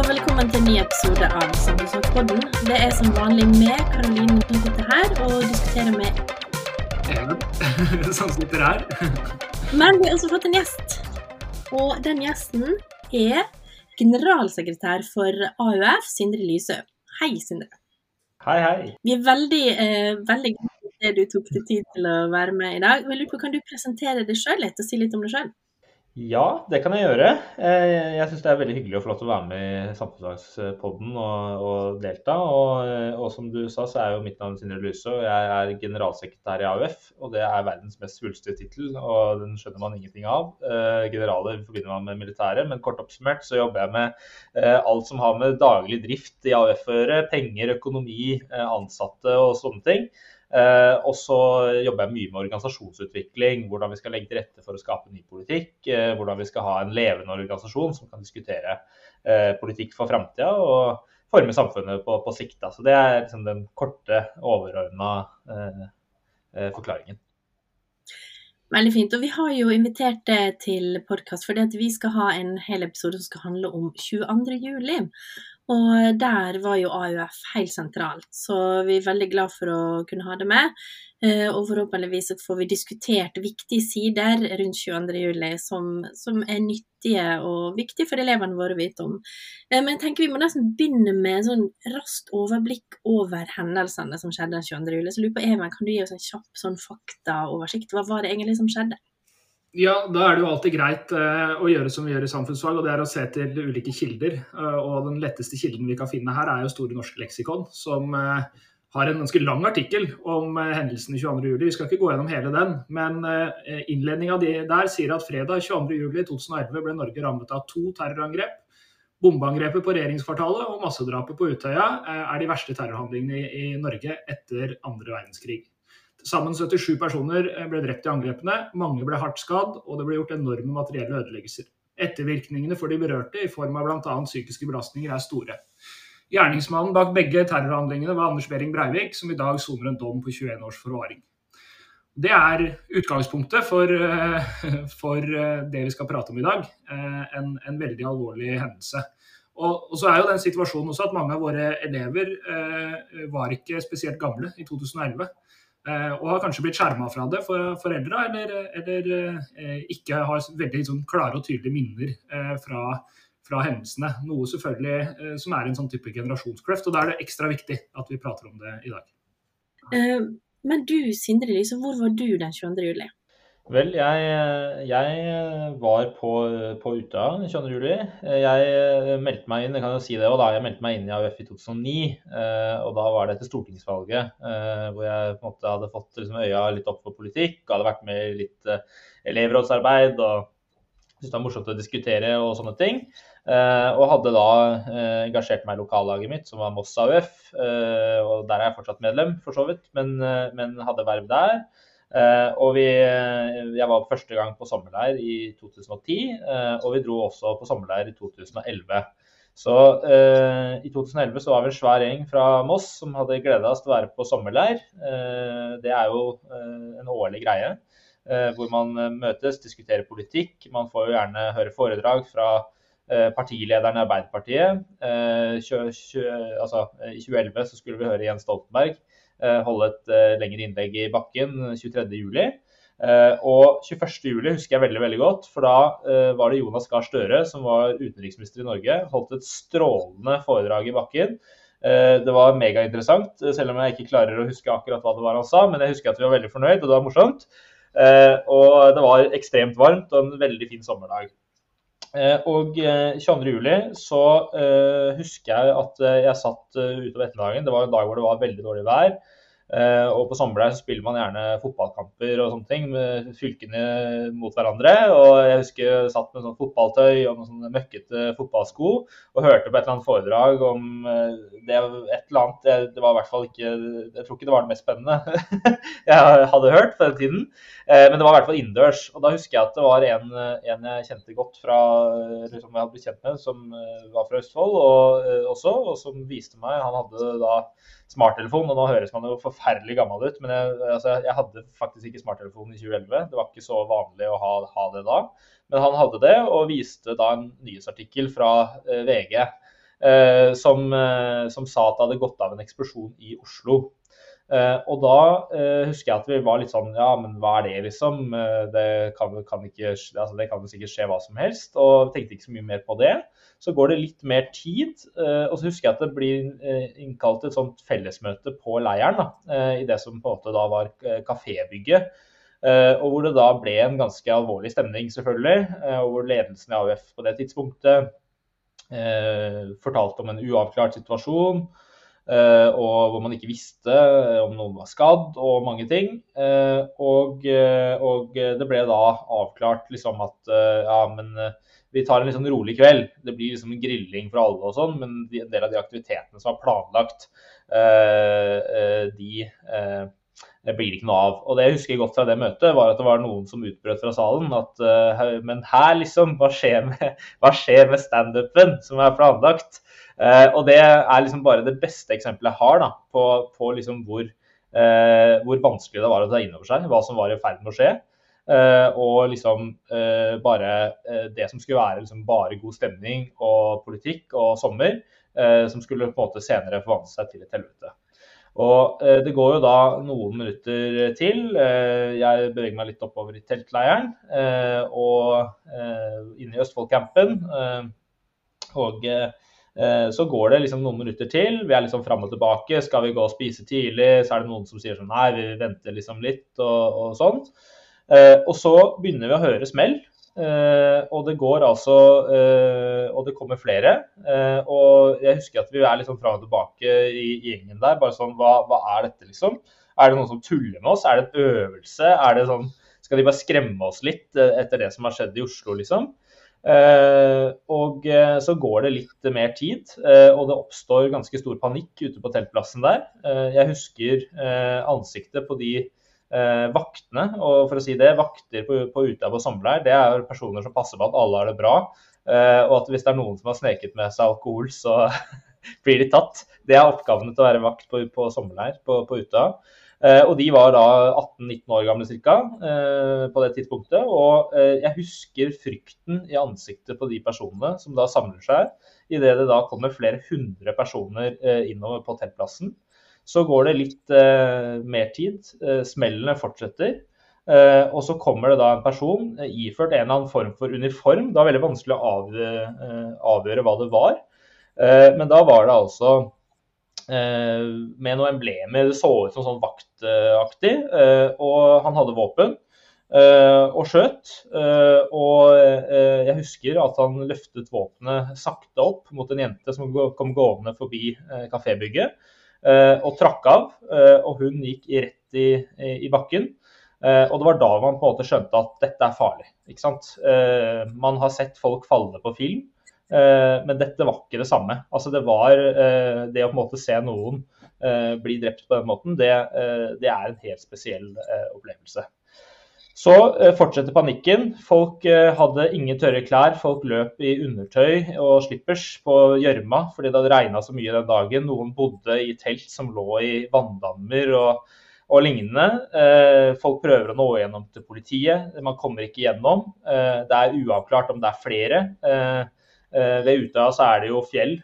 og velkommen til en ny episode av Samfunnsfagpodden. Det er som vanlig med Karoline som sitter her og diskuterer med Even som sitter her. Men vi har også fått en gjest. Og den gjesten er generalsekretær for AUF, Sindre Lysø. Hei, Sindre. Hei, hei. Vi er veldig, eh, veldig glad for at du tok deg tid til å være med i dag. Jeg lurer på, Kan du presentere deg sjøl litt og si litt om deg sjøl? Ja, det kan jeg gjøre. Eh, Jeg syns det er veldig hyggelig å få lov til å være med i Samfunnsfagspodden og, og delta. Og, og som du sa, så er jo mitt navn Sindre Luse, og jeg er generalsekretær i AUF. Og det er verdens mest svulstige tittel, og den skjønner man ingenting av. Eh, Generaler forbinder man med militæret, men kort oppsummert så jobber jeg med eh, alt som har med daglig drift i AUF å gjøre. Penger, økonomi, eh, ansatte og sånne ting. Eh, og så jobber jeg mye med organisasjonsutvikling, hvordan vi skal legge til rette for å skape ny politikk. Eh, hvordan vi skal ha en levende organisasjon som kan diskutere eh, politikk for framtida og forme samfunnet på, på sikt. Så det er liksom den korte, overordna eh, forklaringen. Veldig fint. Og vi har jo invitert deg til podkast fordi vi skal ha en hel episode som skal handle om 22. juli. Og der var jo AUF helt sentralt, så vi er veldig glad for å kunne ha det med. Eh, Og forhåpentligvis får vi diskutert viktige sider rundt 22. juli som, som er nyttige og viktige for elevene våre å vite om. Eh, Men jeg tenker vi må nesten begynne med sånn raskt overblikk over hendelsene som skjedde den 22. juli. Så jeg lurer på Even, kan du gi oss en kjapp sånn faktaoversikt? Hva var det egentlig som skjedde? Ja, da er det jo alltid greit eh, å gjøre som vi gjør i samfunnsfag, og det er å se til ulike kilder. Eh, og den letteste kilden vi kan finne her, er jo Store norske leksikon, som eh, har en ganske lang artikkel om hendelsen 22.07. Vi skal ikke gå gjennom hele den, men innledninga der sier at fredag 22.07.2011 ble Norge rammet av to terrorangrep. Bombeangrepet på regjeringskvartalet og massedrapet på Utøya er de verste terrorhandlingene i, i Norge etter andre verdenskrig. Sammen 77 personer eh, ble drept i angrepene, mange ble hardt skadd, og det ble gjort enorme materielle ødeleggelser. Ettervirkningene for de berørte i form av bl.a. psykiske belastninger er store. Gjerningsmannen bak begge terrorhandlingene var Anders Behring Breivik, som i dag soner en dom på 21 års forvaring. Det er utgangspunktet for, eh, for eh, det vi skal prate om i dag. En, en veldig alvorlig hendelse. Og, så er jo den situasjonen også at mange av våre elever var ikke spesielt gamle i 2011. Eh, og har kanskje blitt skjerma fra det for foreldra, eller, eller eh, ikke har veldig sånn, klare og tydelige minner eh, fra, fra hendelsene. Noe selvfølgelig som er en sånn type generasjonskløft. Og da er det ekstra viktig at vi prater om det i dag. Men du, Sindre liksom, hvor var du den 22. juli? Vel, jeg, jeg var på, på Utøya 22.07. Jeg meldte meg inn jeg kan jo si det også, da, jeg meldte meg inn i AUF i 2009. eh, og Da var det etter stortingsvalget, eh, hvor jeg på en måte hadde fått liksom, øya litt opp for politikk. og Hadde vært med i litt eh, elevrådsarbeid og syntes det var morsomt å diskutere og sånne ting. Eh, og hadde da eh, engasjert meg i lokallaget mitt, som var Moss AUF. eh, og Der er jeg fortsatt medlem, for så vidt, men, eh, men hadde verv der. Eh, og vi, jeg var første gang på sommerleir i 2010, eh, og vi dro også på sommerleir i 2011. Så eh, i 2011 så var vi en svær gjeng fra Moss som hadde gleda oss til å være på sommerleir. Eh, det er jo eh, en årlig greie eh, hvor man eh, møtes, diskuterer politikk. Man får jo gjerne høre foredrag fra eh, partilederen i Arbeiderpartiet. Eh, tjø, tjø, altså, I 2011 så skulle vi høre Jens Stoltenberg eh, holde et eh, lengre innlegg i bakken 23.07. Eh, og 21.07 husker jeg veldig veldig godt, for da eh, var det Jonas Gahr Støre som var utenriksminister i Norge. Holdt et strålende foredrag i bakken. Eh, det var megainteressant, eh, selv om jeg ikke klarer å huske akkurat hva det var han sa. Men jeg husker at vi var veldig fornøyd, og det var morsomt. Eh, og det var ekstremt varmt og en veldig fin sommerdag. Eh, og eh, 22.07 så eh, husker jeg at eh, jeg satt eh, utover ettermiddagen. Det var en dag hvor det var veldig dårlig vær. Eh, og på sommerleir spiller man gjerne fotballkamper og sånne ting med fylkene mot hverandre. Og jeg husker jeg satt med sånn fotballtøy og noen sånne møkkete fotballsko og hørte på et eller annet foredrag om eh, det et eller annet det, var i hvert fall ikke Jeg tror ikke det var det mest spennende jeg hadde hørt på den tiden. Eh, men det var i hvert fall innendørs. Og da husker jeg at det var en, en jeg kjente godt fra som jeg hadde blitt kjent med, som var fra Østfold og, også, og som viste meg Han hadde da smarttelefon, og nå høres man jo forferdelig gammel ut, men jeg, altså, jeg hadde faktisk ikke smarttelefon i 2011. Det var ikke så vanlig å ha, ha det da. Men han hadde det, og viste da en nyhetsartikkel fra eh, VG som, som sa at det hadde gått av en eksplosjon i Oslo. Uh, og da uh, husker jeg at vi var litt sånn Ja, men hva er det, liksom? Uh, det, kan, kan ikke, altså, det kan sikkert skje hva som helst. Og tenkte ikke så mye mer på det. Så går det litt mer tid. og så husker jeg at det blir innkalt et sånt fellesmøte på leiren. Da, I det som på en måte da var kafébygget. og hvor det da ble en ganske alvorlig stemning, selvfølgelig. og hvor ledelsen i AUF på det tidspunktet fortalte om en uavklart situasjon. Eh, og hvor man ikke visste om noen var skadd og mange ting. Eh, og, eh, og det ble da avklart liksom at ja, men vi tar en sånn rolig kveld. Det blir liksom en grilling for alle og sånn, men en del av de aktivitetene som var planlagt, de det blir ikke noe av. Og det jeg husker godt fra det møtet, var at det var noen som utbrøt fra salen at Men her, liksom, hva skjer med, hva skjer med standupen som er planlagt? Uh, og det er liksom bare det beste eksempelet jeg har da, på, på liksom hvor, uh, hvor, vanskelig det var å ta inn over seg hva som var i ferd med å skje. Og liksom bare det som skulle være liksom bare god stemning og politikk og sommer, som skulle på en måte senere forvandle seg til et helvete. Og Det går jo da noen minutter til. Jeg beveger meg litt oppover i teltleiren og inn i Østfoldcampen. og Eh, så går det liksom noen minutter til, vi er liksom fram og tilbake. Skal vi gå og spise tidlig? Så er det noen som sier sånn nei, vi venter liksom litt og, og sånt. Eh, og så begynner vi å høre smell. Eh, og det går altså Og det kommer flere. Og jeg husker at vi er liksom fram og tilbake i, i gjengen der. Bare sånn hva, hva, er dette, liksom? Er det noen som tuller med oss? Er det en øvelse? Er det sånn Skal de bare skremme oss litt etter det som har skjedd i Oslo, liksom? Uh, og uh, så går det litt mer tid, uh, og det oppstår ganske stor panikk ute på teltplassen der. jeg husker ansiktet på de vaktene, og for å si det, vakter på, på Utøya på sommerleir, det er personer som passer på at alle har det bra. og at hvis det er noen som har sneket med seg alkohol, så blir de tatt. Det er oppgavene til å være vakt på, på sommerleir på, på Utøya. Eh, og de var da 18-19 år gamle ca. Eh, på det tidspunktet. Og eh, jeg husker frykten i ansiktet på de personene som da samler seg. Idet det da kommer flere hundre personer innover på teltplassen. Så går det litt mer tid. Smellene fortsetter. og så kommer det da en person iført en eller annen form for uniform. Det var veldig vanskelig å avgjøre hva det var. men da var det altså Eh, med noen emblemer. Det så ut som sånn vaktaktig. Eh, og han hadde våpen eh, og skjøt. Og jeg husker at han løftet våpenet sakte opp mot en jente som kom gående forbi kafébygget, og trakk av. Og hun gikk rett i, i bakken. Og det var da man på en måte skjønte at dette er farlig. Ikke sant? Man har sett folk falle på film. Eh, men dette var ikke det samme. Altså det var eh, det å på en måte se noen eh, bli drept på den måten, det, det er en helt spesiell opplevelse. Så fortsetter panikken. Folk hadde ingen tørre klær. Folk løp i undertøy og slippers på gjørma fordi det hadde regna så mye den dagen. Noen bodde i telt som lå i vanndammer og, og lignende. Folk prøver å nå gjennom til politiet. Man kommer ikke gjennom. Det er uavklart om det er flere. Eh, ved Utøya så er det jo fjell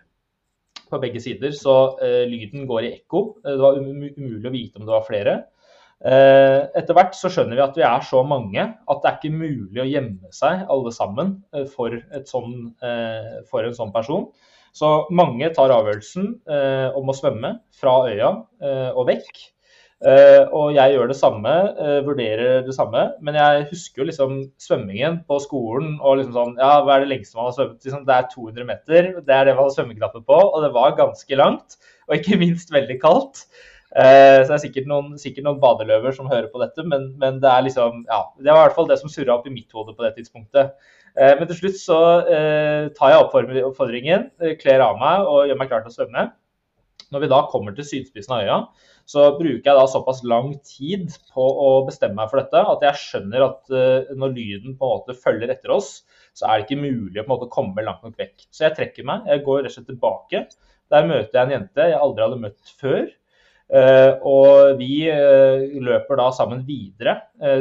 på begge sider, så lyden går i ekko. Eh, det var um umulig å vite om det var flere. Uh, etter hvert så skjønner vi at vi er så mange at det er ikke mulig å gjemme seg alle sammen uh, for, sånn, for, en sånn person. Så mange tar avgjørelsen om å svømme fra øya og vekk. Og jeg gjør det samme, vurderer det samme. Men jeg husker jo liksom svømmingen på skolen og liksom sånn Ja, hva er det lengste man har svømmet? Liksom, det er 200 meter. Det er det man har svømmeknappen på. Og det var ganske langt. Og ikke minst veldig kaldt. Uh, så det er sikkert noen, sikkert noen badeløver som hører på dette, men, men, det liksom Ja, det var i hvert fall det som surra opp i mitt hode på det tidspunktet. men til slutt så tar jeg oppfordringen, kler av meg og gjør meg klar til å svømme. Når vi da kommer til sydspissen av øya, så bruker jeg da såpass lang tid på å bestemme meg for dette at jeg skjønner at når lyden på en måte følger etter oss, så er det ikke mulig å på en måte komme langt nok vekk. Så jeg trekker meg, jeg går rett og slett tilbake. Der møter jeg en jente jeg aldri hadde møtt før. Uh, og vi uh, løper da sammen videre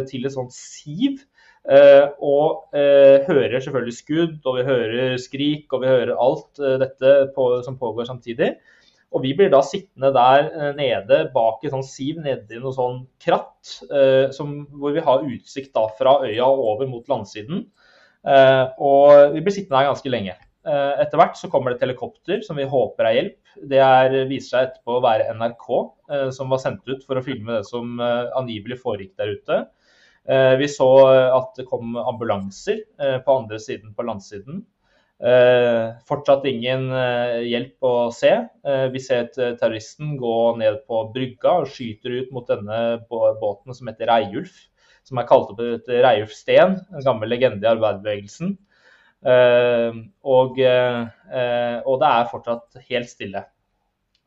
til et sånt siv og hører selvfølgelig skudd, og vi hører skrik, og vi hører alt dette på, som pågår samtidig. Og vi blir da sittende der nede bak et sånt siv nedi noe sånn kratt, som, hvor vi har utsikt da fra øya over mot landsiden. og vi blir sittende der ganske lenge. Eh, etter hvert så kommer det et helikopter som vi håper er hjelp. Det er, viser seg etterpå å være NRK, eh, som var sendt ut for å filme det som eh, angivelig foregikk der ute. Vi så at det kom ambulanser på andre siden på landsiden. Fortsatt ingen hjelp å se. Vi ser terroristen gå ned på brygga og skyter ut mot denne båten som heter Reiulf. Som er kalt opp etter Reiulf Steen, en gammel legende i arbeiderbevegelsen. Ehm, og, eh, og, det er fortsatt helt stille.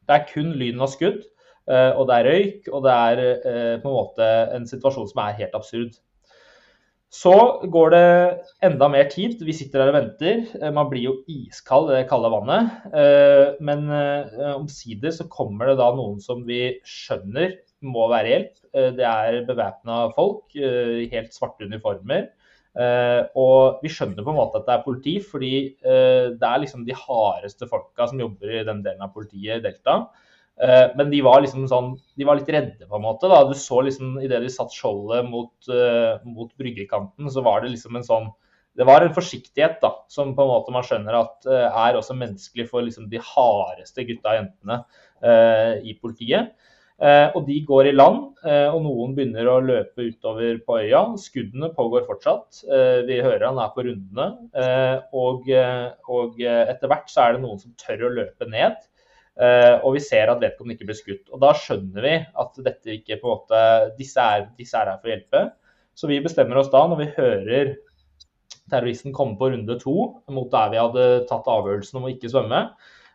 Det er kun lyden av skudd, eh, og det er røyk, og det er eh, på en måte en situasjon som er helt absurd. Så går det enda mer tid. Vi sitter her og venter. Man blir jo iskald i det kalde vannet. Men omsider så kommer det da noen som vi skjønner må være hjelp. Det er bevæpna folk, helt svarte uniformer. Uh, og vi skjønner på en måte at det er politi, fordi uh, det er liksom de hardeste folka som jobber i den delen av politiet i Delta. Uh, men de var liksom sånn, de var litt redde, på en måte. da, Du så liksom idet de satt skjoldet mot, mot bryggekanten, så var det liksom en sånn Det var en forsiktighet da, som på en måte man skjønner at er også menneskelig for liksom de hardeste gutta og jentene i politiet. Eh, og de går i land, eh, og noen begynner å løpe utover på øya. Skuddene pågår fortsatt. Eh, vi hører han er på rundene. Og, og etter hvert så er det noen som tør å løpe ned. Og vi ser at vedkommende ikke blir skutt. Og da skjønner vi at dette ikke på en måte, disse er, disse er her for å hjelpe. Så vi bestemmer oss da, når vi hører terroristen komme på runde to, mot der vi hadde tatt avgjørelsen om å ikke svømme,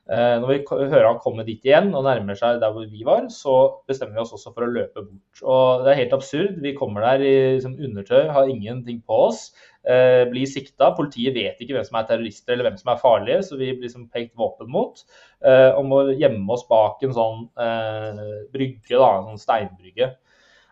når vi hører han komme dit igjen og nærmer seg der hvor vi var, så bestemmer vi oss også for å løpe bort. Og Det er helt absurd. Vi kommer der i liksom, undertøy, har ingenting på oss. Eh, blir sikta. Politiet vet ikke hvem som er terrorister eller hvem som er farlige, så vi blir liksom pekt våpen mot. Eh, og må gjemme oss bak en sånn eh, brygge, da, en sånn steinbrygge.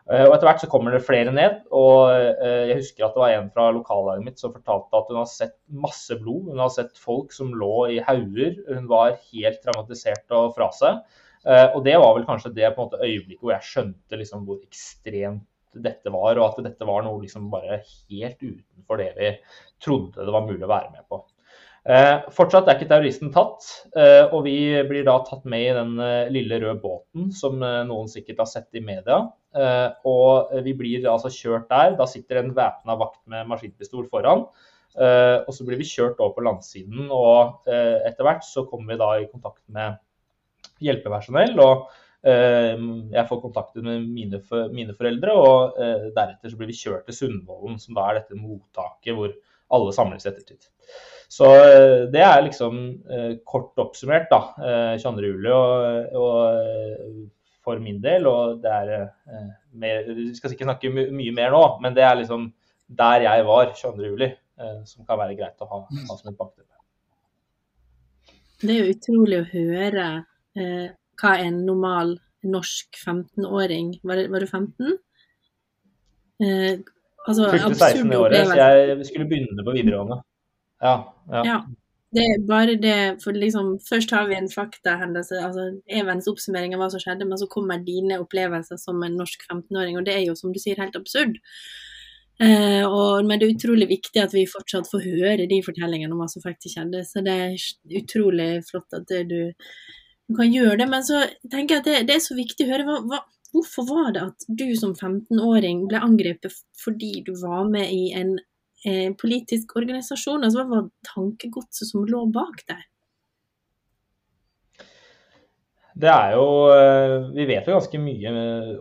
Eh, og Etter hvert så kommer det flere ned. og eh, Jeg husker at det var en fra lokallaget mitt som fortalte at hun har sett masse blod. Hun har sett folk som lå i hauger. Hun var helt traumatisert og fra seg. Eh, og Det var vel kanskje det på en måte øyeblikket hvor jeg skjønte liksom hvor ekstremt dette var, og at dette var noe liksom bare helt utenfor det vi trodde det var mulig å være med på. Eh, fortsatt er ikke terroristen tatt, eh, og vi blir da tatt med i den eh, lille røde båten som eh, noen sikkert har sett i media. Eh, og vi blir altså kjørt der. Da sitter en væpna vakt med maskinpistol foran. Eh, og så blir vi kjørt over på landsiden, og etter hvert så kommer vi da i kontakt med hjelpepersonell. og jeg får kontakter med mine, mine foreldre, og deretter så blir vi kjørt til Sundvolden, som da er dette mottaket hvor alle samles i ettertid. Så eh, det er liksom eh, kort oppsummert, da. Eh, 22.07. Og, og, for min del, og det er mer, Vi skal sikkert snakke my mye mer nå, men det er liksom der jeg var 22. juli, som kan være greit å ha, ha som et bakteppe. Det er jo utrolig å høre eh, hva en normal norsk 15-åring var, var, du 15? Eh, altså, Fylte 16 i året, så jeg skulle begynne på videregående. Ja. ja. ja. Det er bare det, for liksom, Først har vi en faktahendelse, altså Evens oppsummering av hva som skjedde, men så kommer dine opplevelser som en norsk 15-åring, og det er jo som du sier helt absurd. Eh, og, men det er utrolig viktig at vi fortsatt får høre de fortellingene om hva som faktisk skjedde. Så det er utrolig flott at du, du kan gjøre det. Men så tenker jeg at det, det er så viktig å høre hva, hva, hvorfor var det at du som 15-åring ble angrepet fordi du var med i en eh, politisk organisasjon? Altså, hva var tankegodset som lå bak der? Det er jo eh, Vi vet jo ganske mye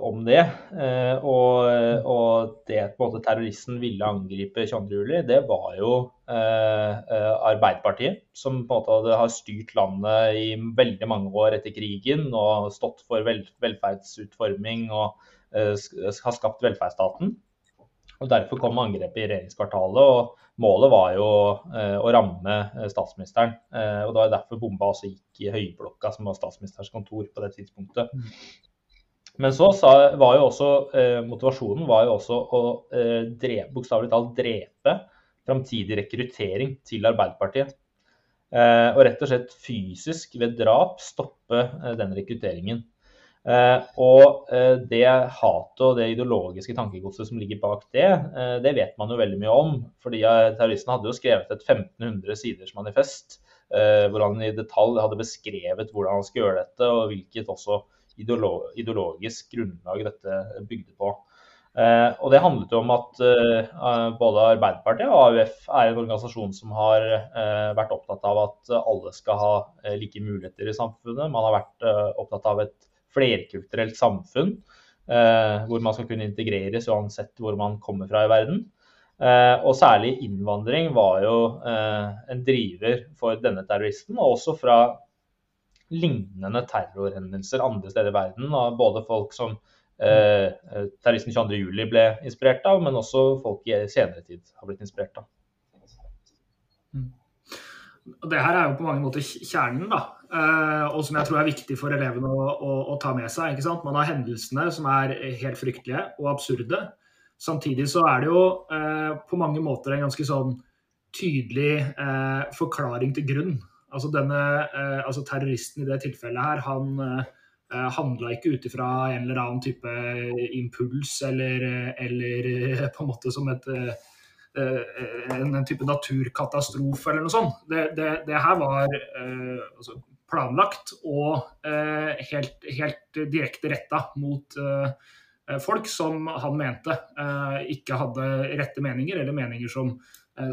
om det. Eh, og, og det på en måte terroristen ville angripe 22.07, det var jo eh, Arbeiderpartiet, som på en måte har styrt landet i veldig mange år etter krigen og stått for vel, velferdsutforming og har skapt velferdsstaten. Og Derfor kom angrepet i regjeringskvartalet. og Målet var jo eh, å ramme eh, statsministeren. Eh, og Det var derfor bomba også gikk i Høyblokka, som var statsministerens kontor på det tidspunktet. Men så sa, var jo også motivasjonen var jo også å eh, bokstavelig talt drepe framtidig rekruttering til Arbeiderpartiet. Eh, og rett og slett fysisk ved drap stoppe den rekrutteringen. Eh, og eh, det hatet og det ideologiske tankegodset som ligger bak det, eh, det vet man jo veldig mye om. fordi terroristen hadde jo skrevet et 1500 siders manifest hvor han i detalj hadde beskrevet hvordan han skulle gjøre dette, og hvilket også ideologisk grunnlag dette bygde på. Og Det handlet jo om at både Arbeiderpartiet og AUF er en organisasjon som har vært opptatt av at alle skal ha like muligheter i samfunnet. Man har vært opptatt av et flerkulturelt samfunn eh, hvor man skal kunne integreres uansett hvor man kommer fra i verden. og særlig innvandring var jo en driver for denne terroristen, og også fra lignende terrorhendelser andre steder i verden. Både folk som eh, terroristen 22.07 ble inspirert av, men også folk i senere tid har blitt inspirert av. Mm. Det her er jo på mange måter kjernen, da. Eh, og som jeg tror er viktig for elevene å, å, å ta med seg. ikke sant? Man har hendelsene som er helt fryktelige og absurde. Samtidig så er det jo eh, på mange måter en ganske sånn tydelig eh, forklaring til grunn Altså, denne, eh, altså Terroristen i det tilfellet her, han eh, handla ikke ut ifra en eller annen type impuls eller, eller på en måte som et en, type naturkatastrofe eller noe sånt. Det, det, det her var eh, altså planlagt og eh, helt, helt, direkte retta mot eh, folk som han mente ikke hadde rette meninger, eller meninger som,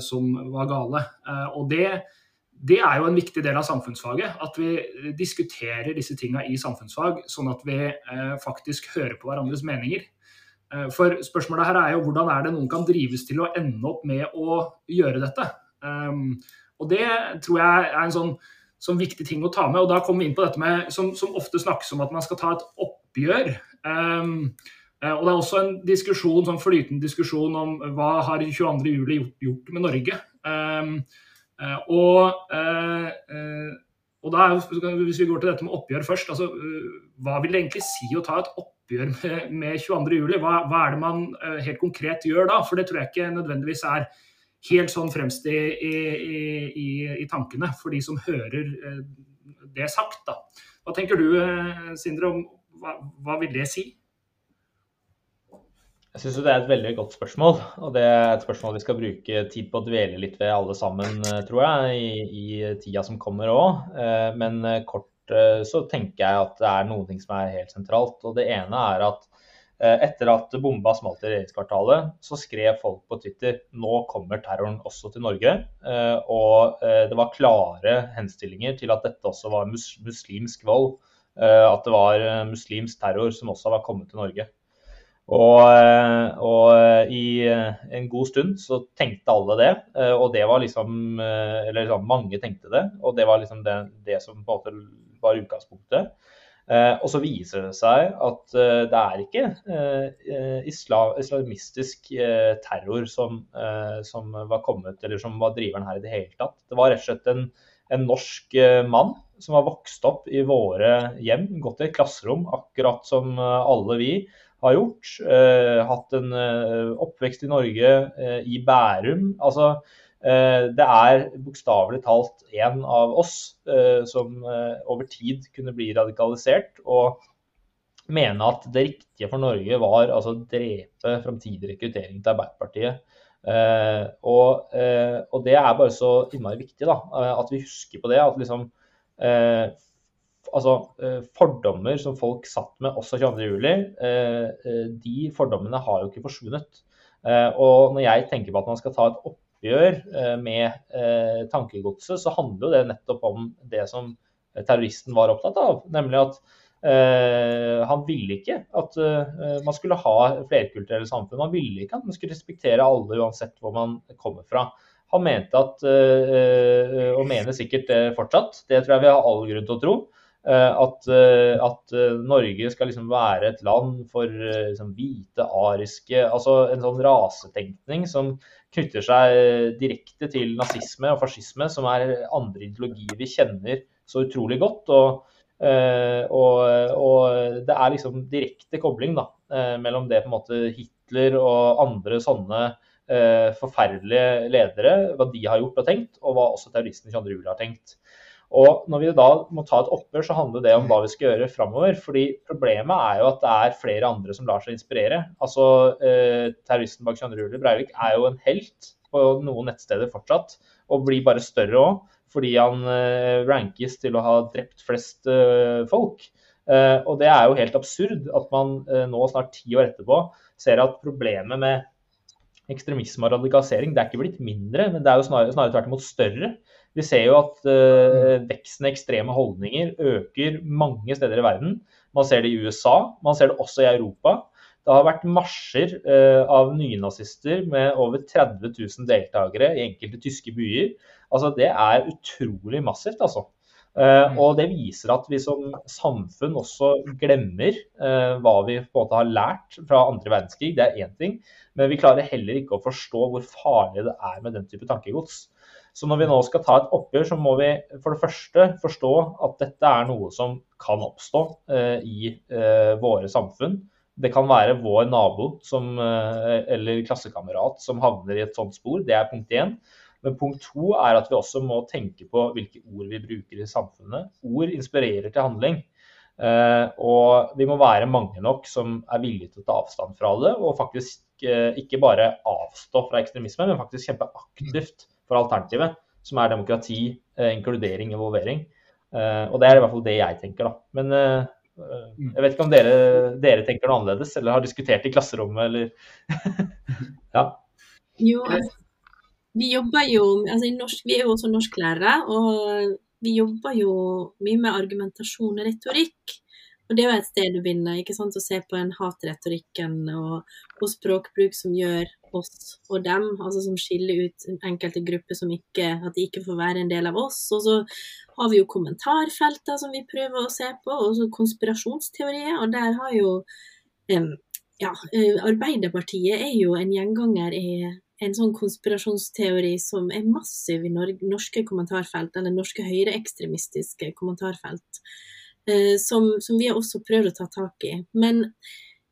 som var gale. og det det er jo en viktig del av samfunnsfaget. At vi diskuterer disse tinga i samfunnsfag, sånn at vi eh, faktisk hører på hverandres meninger. Eh, for spørsmålet her er jo hvordan er det noen kan drives til å ende opp med å gjøre dette. Og det tror jeg er en sånn, sånn, viktig ting å ta med. Og da kommer vi inn på dette med, som, som ofte snakkes om at man skal ta et oppgjør. Um, og det er også en diskusjon, sånn flytende diskusjon om hva har 22.07 gjort, gjort med Norge. Um, og, uh, uh, og da, Hvis vi går til dette med oppgjør først, altså, hva vil det egentlig si å ta et oppgjør med, med 22.07? Hva, hva er det man helt konkret gjør da? For det tror jeg ikke nødvendigvis er helt sånn fremst i, i, i, i tankene for de som hører det sagt. da. Hva tenker du, Sindre, om hva, hva vil det si? Jeg syns det er et veldig godt spørsmål. Og det er et spørsmål vi skal bruke tid på å dvele litt ved alle sammen, eh, tror jeg, i, i tida som kommer òg. Eh, men eh, kort så tenker jeg at det er ting som er helt sentralt. Og det ene er at etter at bomba smalt i regjeringskvartalet, så skrev folk på Twitter nå kommer terroren også til Norge. Og det var klare henstillinger til at dette også var muslimsk vold. At det var muslimsk terror som også var kommet til Norge. Og, eh, og, eh, i eh, en god stund så tenkte alle det, og det var liksom Eller liksom, mange tenkte det, og det var liksom det, det som på en måte var utgangspunktet. Og så viser det seg at det er ikke islam, islamistisk terror som, som, var kommet, eller som var driveren her i det hele tatt. Det var rett og slett en, en norsk mann som har vokst opp i våre hjem, gått i et klasserom, akkurat som alle vi har gjort. Eh, hatt en eh, oppvekst i Norge, eh, i Bærum. Altså, det er bokstavelig talt en av oss som over tid kunne bli radikalisert. og mene at det riktige for Norge var altså, å drepe framtidig rekruttering til Arbeiderpartiet. Eh, og, eh, og, det er bare så innmari viktig da, at vi husker på det. At liksom, eh, altså, eh, fordommer som folk satt med også 22.07, eh, eh, de fordommene har jo ikke forsvunnet. Og når jeg tenker på at man skal ta et oppgjør med tankegodset, så handler jo det nettopp om det som terroristen var opptatt av. Nemlig at Uh, han ville ikke at man skulle ha flerkulturelle samfunn. Han ville ikke at man skulle respektere alle uansett hvor man kommer fra. Han mente at, og mener sikkert det fortsatt, det tror jeg vi har all grunn til å tro, Eh, at, eh, at, eh, Norge skal liksom være et land for liksom, hvite, ariske Altså en sånn rasetenkning som knytter seg direkte til nazisme og fascisme, som er andre ideologier vi kjenner så utrolig godt. og Og, og, det er liksom direkte kobling da, mellom det på en måte Hitler og andre sånne forferdelige ledere, hva de har gjort og tenkt, og hva også terroristen 22. juli har tenkt. Og når vi da må ta et oppgjør, så handler det om hva vi skal gjøre framover. fordi problemet er jo at det er flere andre som lar seg inspirere. Altså, eh, Terroristen bak 22. juli, Breivik, er jo en helt på noen nettsteder fortsatt. Og blir bare større òg, fordi han eh, rankes til å ha drept flest eh, folk. Eh, og det er jo helt absurd at man eh, nå, snart ti år etterpå, ser at problemet med ekstremisme og radikalisering det er ikke blitt mindre, men det er jo snarere, snarere tvert imot større. Vi ser jo at uh, veksten i ekstreme holdninger øker mange steder i verden. Man ser det i USA, man ser det også i Europa. Det har vært marsjer uh, av nynazister med over 30 000 deltakere i enkelte tyske byer. Altså, det er utrolig massivt, altså. Uh, og det viser at vi som samfunn også glemmer hva vi på en måte har lært fra andre verdenskrig. Det er én ting. Men vi klarer heller ikke å forstå hvor farlig det er med den type tankegods. Så når vi nå skal ta et oppgjør, så må vi for det første forstå at dette er noe som kan oppstå eh, i eh, våre samfunn. Det kan være vår nabo som, eh, eller klassekamerat som havner i et sånt spor. Det er punkt én. Men punkt to er at vi også må tenke på hvilke ord vi bruker i samfunnet. Ord inspirerer til handling. Og vi må være mange nok som er villige til å ta avstand fra det, og faktisk ikke bare avstå fra ekstremisme, men faktisk kjempe aktivt for alternativet, som er demokrati, eh, inkludering, involvering. Eh, og det er i hvert fall det jeg tenker, da. Men eh, jeg vet ikke om dere, dere, tenker noe annerledes, eller har diskutert i klasserommet, eller Ja. Jo, vi jobber jo altså norsk, Vi er jo også norsklærere, og vi jobber jo mye med argumentasjon og retorikk. Og det er jo et sted du begynner, ikke sant, å se på en hatretorikken og, og språkbruk som gjør oss og dem, altså som skiller ut enkelte grupper som ikke, at de ikke får være en del av oss. Og så har vi jo kommentarfelter som vi prøver å se på, og så konspirasjonsteorier. Og der har jo ja, eh, Arbeiderpartiet er jo en gjenganger i en sånn konspirasjonsteori som er massiv i norske kommentarfelt, eller norske høyreekstremistiske kommentarfelt. Eh, som, som, vi har også prøvd å ta tak i. Men,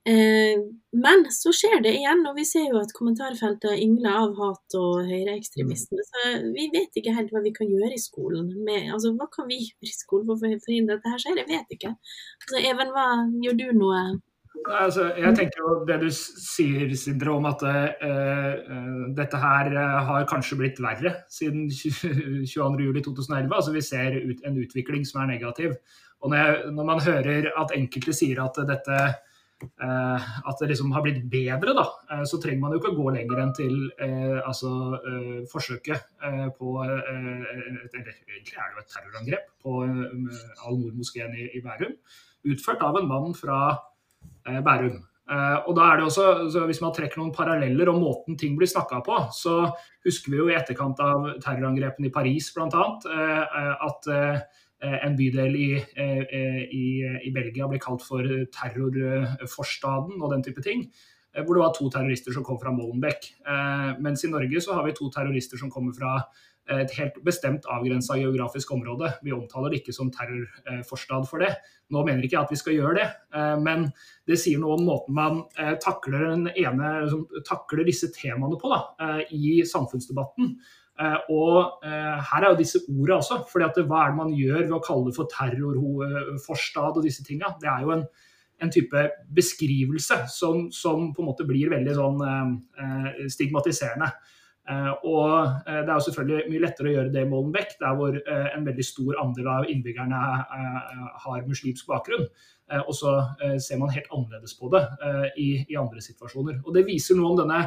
men, så skjer det igjen, og vi ser jo at kommentarfeltet yngler av hat og høyreekstremisme. Så vi vet ikke helt hva vi kan gjøre i skolen. Med, altså, hva kan vi gjøre i skolen for å forhindre at dette skjer? Jeg vet ikke. Altså, Even, hva gjør du noe? Altså, jeg tenker jo det du sier, Sindre, om at uh, dette her har kanskje blitt verre siden 22.07.2011. Altså, vi ser ut, en utvikling som er negativ. Og når, jeg, når, man hører at enkelte sier at dette eh, at det liksom har blitt bedre, da, eh, så trenger man jo ikke å gå lenger enn til eh, altså, eh, forsøket eh, på eh, egentlig er det jo et terrorangrep på Al-Noor-moskeen i, i, Bærum. Utført av en mann fra Bærum. og da er det også, Hvis man trekker noen paralleller om måten ting blir snakka på, så husker vi jo i etterkant av terrorangrepene i Paris bl.a. at Eh, en bydel i, eh, i, i, Belgia ble kalt for terrorforstaden og den type ting. Eh, hvor det var to terrorister som kom fra Molenbeek. Mens i Norge så har vi to terrorister som kommer fra et helt bestemt avgrensa geografisk område. Vi omtaler det ikke som terrorforstad for det. Nå mener ikke jeg at vi skal gjøre det, men det sier noe om måten man takler, ene, takler disse temaene på da, i samfunnsdebatten. Eh, og eh, her er jo disse ordene også. fordi at Hva er det man gjør ved å kalle det for terrorforstad og disse tinga? Det er jo en, en type beskrivelse som, som, på en måte blir veldig sånn stigmatiserende. stigmatiserende. og det er jo selvfølgelig mye lettere å gjøre det i Molenbeek, der hvor en veldig stor andel av innbyggerne har muslimsk bakgrunn. og så ser man helt annerledes på det i, i andre situasjoner. Og det viser noe om denne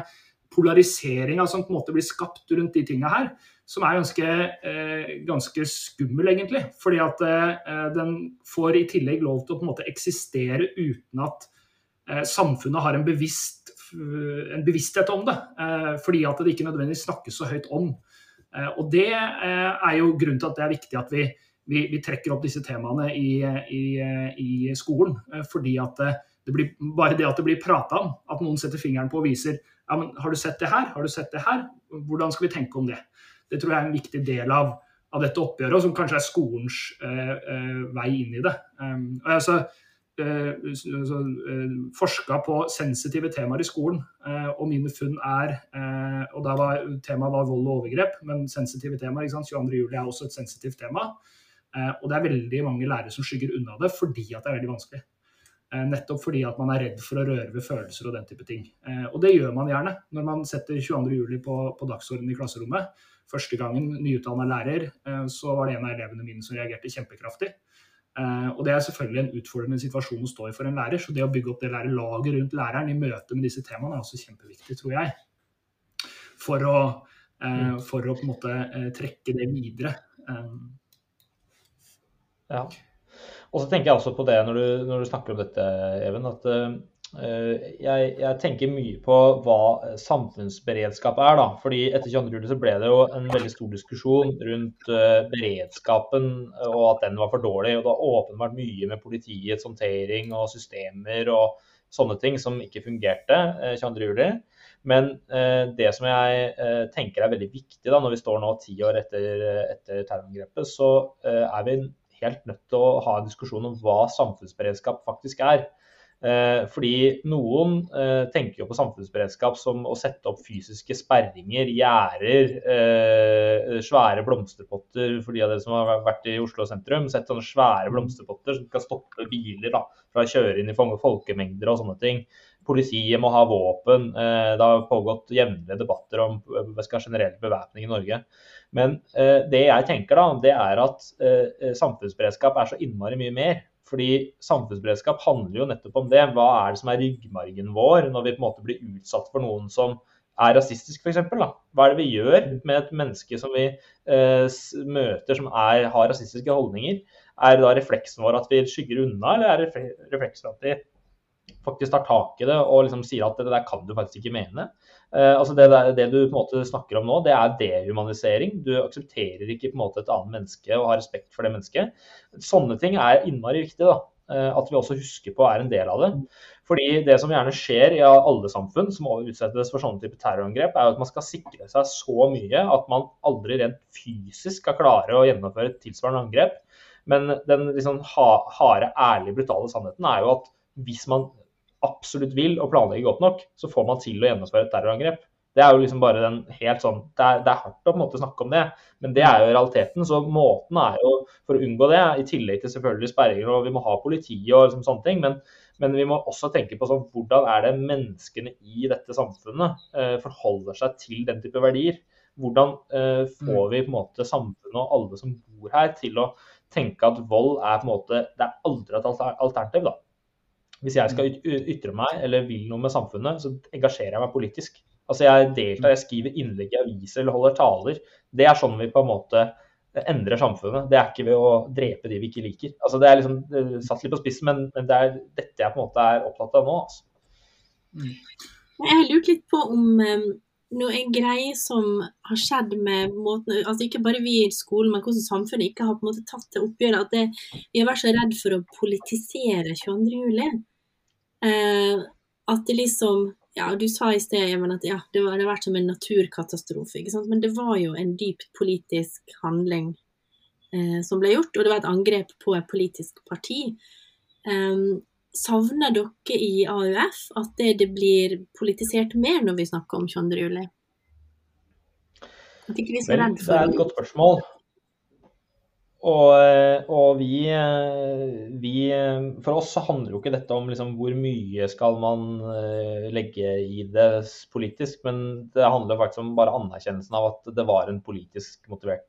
polariseringa som på en måte blir skapt rundt de tinga her, som er ganske, eh, ganske, skummel, egentlig. Fordi at eh, den får i tillegg lov til å på en måte eksistere uten at eh, samfunnet har en, bevisst, en, bevissthet om det. Eh, fordi at det ikke nødvendigvis snakkes så høyt om. Eh, og det eh, er jo grunnen til at det er viktig at vi, vi, vi trekker opp disse temaene i, i, i skolen. fordi at det blir, bare det at det blir prata om, at noen setter fingeren på og viser ja, men har du sett det her, har du sett det her, hvordan skal vi tenke om det? Det tror jeg er en viktig del av, av dette oppgjøret, og som kanskje er skolens vei inn i det. Um, og jeg altså, så, forska på sensitive temaer i skolen, og mine funn er og da var Temaet var vold og overgrep, men sensitive temaer. 22.07 er også et sensitivt tema. Og det er veldig mange lærere som skygger unna det fordi at det er veldig vanskelig. Eh, nettopp fordi at man er redd for å røre ved følelser og den type ting. Eh, og det gjør man gjerne når man setter 22.07 på, på dagsordenen i klasserommet. Første gangen nyutdanna lærer, eh, så var det en av elevene mine som reagerte kjempekraftig. Og det er selvfølgelig en utfordrende situasjon å stå i for en lærer. Så det å bygge opp det lærerlaget rundt læreren i møte med disse temaene er også kjempeviktig, tror jeg. For å, for å på en måte trekke det videre. Ja. Og så tenker jeg også på det når du, når du snakker om dette, Even, at uh, jeg, jeg, tenker mye på hva samfunnsberedskap er. da, fordi Etter 22. så ble det jo en veldig stor diskusjon rundt beredskapen og at den var for dårlig. og Det har åpenbart mye med politiets håndtering og systemer og sånne ting som ikke fungerte uh, 22.07. Men det som jeg tenker er veldig viktig da, når vi står nå ti år etter, etter terrorangrepet, så er vi helt nødt til å ha en diskusjon om hva samfunnsberedskap faktisk er. Eh, fordi noen eh, tenker jo på samfunnsberedskap som å sette opp fysiske sperringer, gjerder, eh, svære blomsterpotter for de av dere som har vært i Oslo sentrum. Sett sånne svære blomsterpotter som skal stoppe biler da, fra å kjøre inn i folkemengder og sånne ting. Politiet må ha våpen. Det har pågått jevnlige debatter om generell bevæpning i Norge. Men eh, det jeg tenker da, det er at eh, samfunnsberedskap er så innmari mye mer. Fordi samfunnsberedskap handler jo nettopp om det. Hva er det som er ryggmargen vår når vi på en måte blir utsatt for noen som er rasistisk, f.eks. Hva er det vi gjør med et menneske som vi eh, møter som er, har rasistiske holdninger? Er det da refleksen vår at vi skygger unna, eller er det refleksen at vi faktisk tar tak i det og liksom sier at det der kan du faktisk ikke mene. Uh, altså det, det, du på en måte snakker om nå, det er dehumanisering. Du aksepterer ikke på en måte et annet menneske og har respekt for det mennesket. Sånne ting er innmari viktig. da, uh, At vi også husker på er en del av det. Fordi det som gjerne skjer i alle samfunn som utsettes for sånne type terrorangrep, er at man skal sikre seg så mye at man aldri rent fysisk skal klare å gjennomføre et tilsvarende angrep. Men den liksom harde, ærlige, brutale sannheten er jo at hvis man absolutt vil og planlegger godt nok, så får man til å gjennomføre et terrorangrep. Det er jo liksom bare den helt sånn, det er, det er hardt å på en måte snakke om det, men det er jo realiteten. Så måten er jo for å unngå det, i tillegg til selvfølgelig sperringer og vi må ha politi og liksom sånne ting, men, men, vi må også tenke på sånn, hvordan er det menneskene i dette samfunnet eh, forholder seg til den type verdier. Hvordan eh, får mm. vi på en måte samfunnet og alle som bor her til å tenke at vold er på en måte, det er aldri et alternativ. da. Hvis jeg skal ytre meg eller vil noe med samfunnet, så engasjerer jeg meg politisk. Altså Jeg deltar, jeg skriver innlegg i aviser eller holder taler. Det er sånn vi på en måte endrer samfunnet. Det er ikke ved å drepe de vi ikke liker. Altså Det er liksom det er satt litt på spissen, men, men, det er dette jeg på en måte er opptatt av nå. Altså. Jeg har lurt litt på om um, noe greie som har skjedd med måten altså Ikke bare vi i skolen, men hvordan samfunnet ikke har på en måte tatt det oppgjøret. At det, vi har vært så redd for å politisere 22.07. Eh, at det liksom Ja, du sa i sted Even, at ja, det, har vært som en naturkatastrofe. Men det var jo en dypt politisk handling eh, som ble gjort, og det var et angrep på et politisk parti. Um, savner dere i AUF at det, det, blir politisert mer når vi snakker om 22. juli? At ikke vi skal redde for Det er et godt spørsmål. Og, eh, og vi, eh, vi, eh, For oss så handler jo ikke dette om liksom hvor mye skal man legge i det politisk, men det handler faktisk om bare anerkjennelsen av at det var en politisk motivert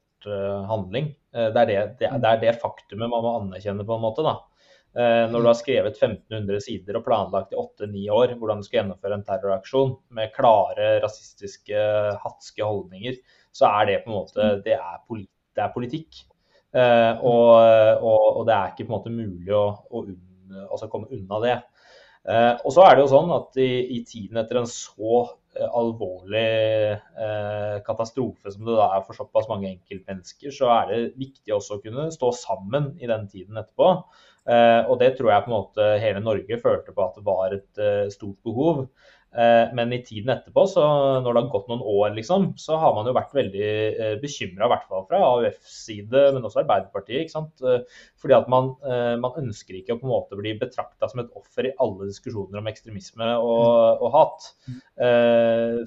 handling. Det er det, det, det, er det faktumet man må anerkjenne på en måte. da. Når du har skrevet 1500 sider og planlagt i 8-9 år hvordan du skal gjennomføre en terroraksjon med klare rasistiske, hatske holdninger, så er det på en måte det er, det er politikk. Uh, og, og, og, det er ikke på en måte mulig å, å unn, altså komme unna det. Uh, og så er det jo sånn at i, i tiden etter en så alvorlig alvorlig katastrofe som det da er for såpass mange enkeltmennesker, så er det viktig også å kunne stå sammen i den tiden etterpå. Og det tror jeg på en måte hele Norge følte på at det var et stort behov. Eh, men i tiden etterpå, så når det har gått noen år, liksom, så har man jo vært veldig eh, bekymra, i hvert fall fra AUF-side, men også Arbeiderpartiet. ikke sant? Eh, fordi at man, man ønsker ikke å på en måte bli betrakta som et offer i alle diskusjoner om ekstremisme og, og hat.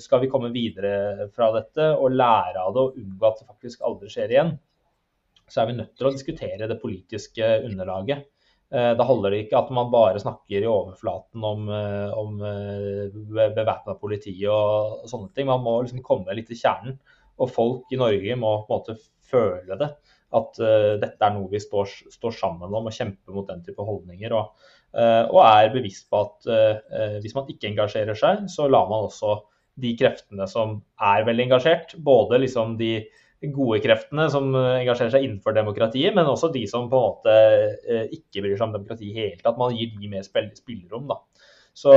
Skal vi komme videre fra dette og lære av det og unngå at det faktisk aldri skjer igjen, så er vi nødt til å diskutere det politiske underlaget. Eh, da holder det ikke at man bare snakker i overflaten om, eh, om eh, bevæpna politi og sånne ting. Man må liksom komme litt til kjernen. Og folk i Norge må på en måte føle det. At dette er noe vi står, står, sammen om og kjemper mot den type holdninger. Og, og er bevisst på at hvis man ikke engasjerer seg, så lar man også de kreftene som er veldig engasjert, både liksom de gode kreftene som eh, engasjerer seg innenfor demokratiet, men også de som på en måte eh, ikke bryr seg om demokrati i hele tatt. Man gir de mer spillerom. da. Så,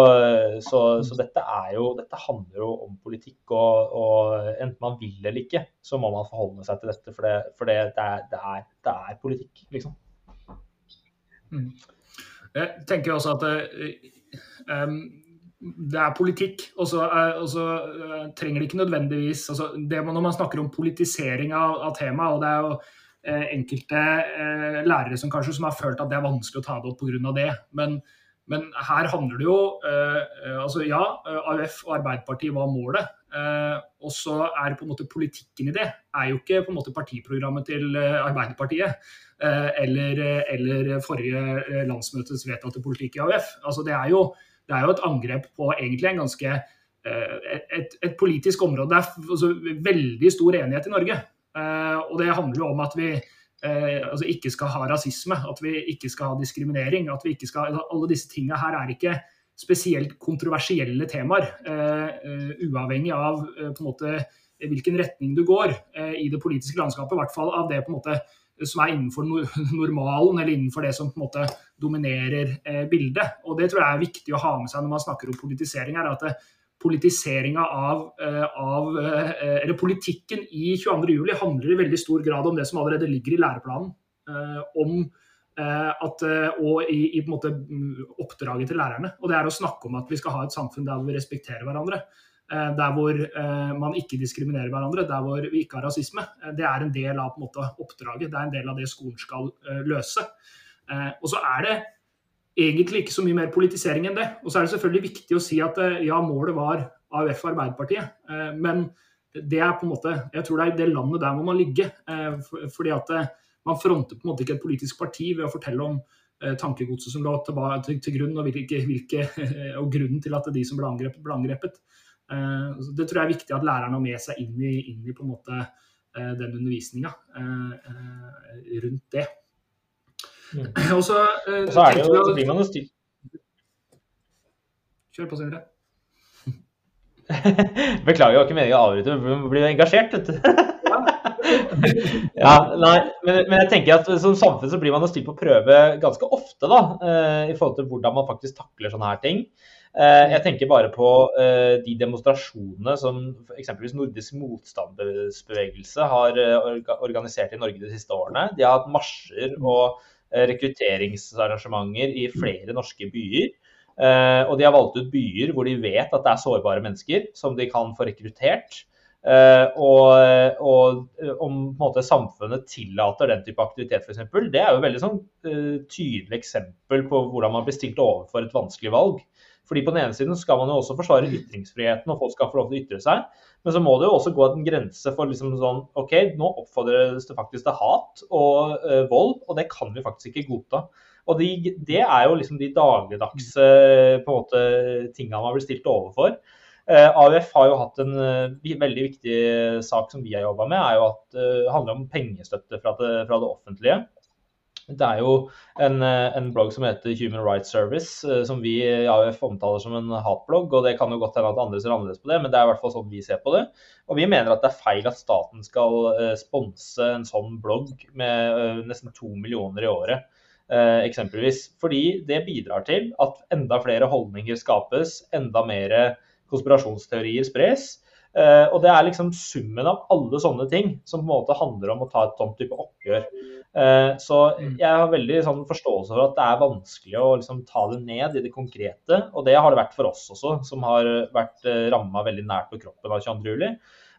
så, så dette, jo, dette, handler jo om politikk, og, og, enten man vil eller ikke, så må man forholde seg til dette. For det, for det, det, er, det er, er, politikk, liksom. Mm. Jeg tenker også at um, det er politikk, og så, uh, trenger det ikke nødvendigvis altså det Når man snakker om politisering av, av temaet, og det er jo eh, enkelte eh, lærere som kanskje som har følt at det er vanskelig å ta det opp pga. det, men, men, her handler det jo altså Ja, AUF og Arbeiderpartiet var målet, og så er på en måte politikken i det er jo ikke på en måte partiprogrammet til Arbeiderpartiet. Eller, eller forrige landsmøtes vedtatte politikk i AUF. Altså det er jo det er jo et angrep på egentlig en ganske eh, et, et politisk område. Det er altså, veldig stor enighet i Norge. Eh, og det handler jo om at vi eh, altså ikke skal ha rasisme, at vi ikke skal ha diskriminering. at vi ikke skal, altså, Alle disse tingene her er ikke spesielt kontroversielle temaer. uavhengig av på en måte hvilken retning du går i det politiske landskapet. I hvert fall av det på en måte som er innenfor normalen, eller innenfor det som på en måte dominerer eh, bildet. Og Det tror jeg er viktig å ha med seg når man snakker om politisering. er at det, politiseringa av, eh, av eh, eller Politikken i 22.07 handler i veldig stor grad om det som allerede ligger i læreplanen. Eh, om eh, at, og i, i mm, oppdraget til lærerne. Og det er å snakke om at vi skal ha et samfunn der vi respekterer hverandre. Eh, der hvor eh, man ikke diskriminerer hverandre, der hvor vi ikke har rasisme. Eh, det er en del av en måte, oppdraget, det er en del av det skolen skal løse. Og så er det egentlig ikke så mye mer politisering enn det. Og så er det selvfølgelig viktig å si at ja, målet var AUF og Arbeiderpartiet. Men det er på en måte, jeg tror det er det landet der må man ligge. Fordi at man fronter på en måte ikke et politisk parti ved å fortelle om tankegodset som lå til grunn, og, hvilke, hvilke, og grunnen til at de som ble angrepet, ble angrepet. Eh, det tror jeg er viktig at læreren har med seg inn i, inn i på en måte eh, den undervisninga eh, rundt det. Mm. Og så, så, er det jo, så blir man jo stilt Kjør på, Sindre. Beklager, jeg var ikke meningen å avbryte, men blir engasjert, vet du. ja, nei, men, men, jeg tenker at som samfunn så blir man jo stilt på prøve ganske ofte, da, i forhold til hvordan man faktisk takler sånne her ting. Eh, jeg tenker bare på eh, de demonstrasjonene som eksempelvis Nordisk motstandsbevegelse har eh, organisert i Norge de siste årene. De har hatt marsjer og rekrutteringsarrangementer i flere norske byer. Og de har valgt ut byer hvor de vet at det er sårbare mennesker som de kan få rekruttert. Og, og om måte, samfunnet tillater den type aktivitet, f.eks., det er jo et veldig sånn, tydelig eksempel på hvordan man blir stilt overfor et vanskelig valg. Fordi På den ene siden skal man jo også forsvare ytringsfriheten, og folk skal få lov til å ytre seg. Men så må det jo også gå en grense for liksom sånn OK, nå oppfordres det faktisk til hat og uh, vold, og det kan vi faktisk ikke godta. Og de, Det er jo liksom de dagligdagse uh, på en måte tingene man blir stilt overfor. Uh, AUF har jo hatt en uh, veldig viktig sak som vi har jobba med, er jo at det handler om pengestøtte fra det, fra det offentlige. Det er jo en, eh, en, blogg som heter Human Rights Service, eh, som vi i AUF omtaler som en hatblogg. og Det kan jo godt hende at andre ser annerledes på det, men det er i hvert fall sånn vi ser på det. Og vi mener at det er feil at staten skal uh, sponse en sånn blogg med nesten to millioner i året. Eksempelvis. Fordi det bidrar til at enda flere holdninger skapes, enda mer konspirasjonsteorier spres. Uh, og det er liksom summen av alle sånne ting som på en måte handler om å ta et sånt type oppgjør. Eh, så mm. jeg har veldig sånn, forståelse for at det er vanskelig å liksom, ta det ned i det konkrete. Og det har det vært for oss også, som har vært eh, ramma veldig nært på kroppen av 22.07.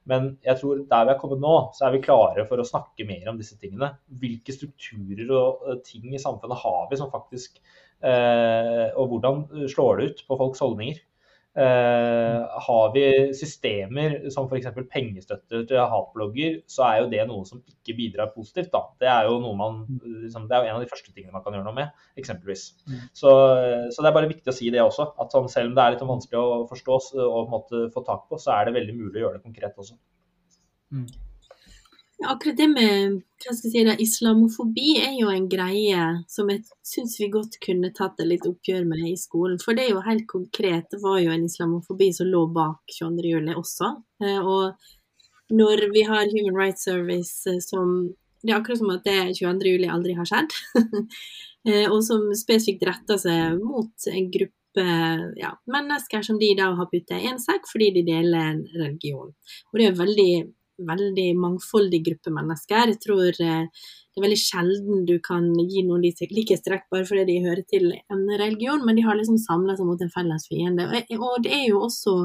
Men jeg tror der vi er kommet nå, så er vi klare for å snakke mer om disse tingene. Hvilke strukturer og eh, ting i samfunnet har vi som faktisk eh, Og hvordan slår det ut på folks holdninger? Uh, har vi systemer som f.eks. pengestøtte til hatblogger, så er jo det noe som ikke bidrar positivt. Da. Det er jo man, liksom, det er en av de første tingene man kan gjøre noe med, eksempelvis. Mm. Så, så, det er bare viktig å si det også. At sånn, selv om det er litt vanskelig å forstå og på en måte få tak på, så er det veldig mulig å gjøre det konkret også. Mm. Akkurat det med hva skal jeg si, islamofobi er jo en greie som jeg syns vi godt kunne tatt et litt oppgjør med i skolen. For det er jo helt konkret, det var jo en islamofobi som lå bak 22.07. også. Eh, og når vi har Human Rights Service eh, som Det er akkurat som at det 22.07. aldri har skjedd. Eh, og som spesifikt retter seg mot en gruppe ja, mennesker som de da har puttet i en sekk fordi de deler en religion. Og det er veldig veldig mangfoldig gruppe mennesker. Jeg tror eh, det er veldig sjelden du kan gi noen like strekk bare fordi de hører til en religion, men de har liksom samla seg mot en felles fiende. Og det er jo også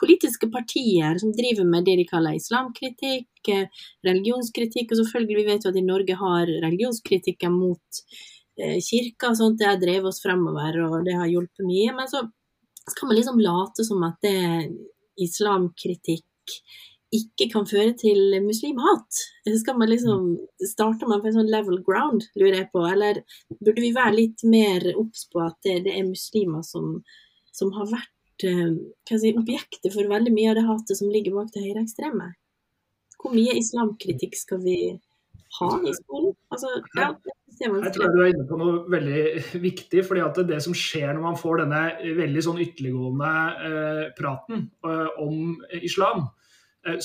politiske partier som driver med det de kaller islamkritikk, eh, religionskritikk, og selvfølgelig vi vet jo at i Norge har religionskritikken mot eh, kirka og sånt, det har drevet oss fremover og det har hjulpet mye. Men så skal man liksom late som at det er islamkritikk ikke kan føre til muslimhat? Skal man liksom, Starter man på en sånn level ground, lurer jeg på, eller burde vi være litt mer obs på at det, det, er muslimer som, som har vært uh, si, objektet for veldig mye av det hatet som ligger bak det høyreekstreme? Hvor mye islamkritikk skal vi ha i skolen? Altså, ja, jeg tror du er inne på noe veldig viktig. fordi at Det som skjer når man får denne veldig sånn ytterliggående eh, praten eh, om islam, Eh,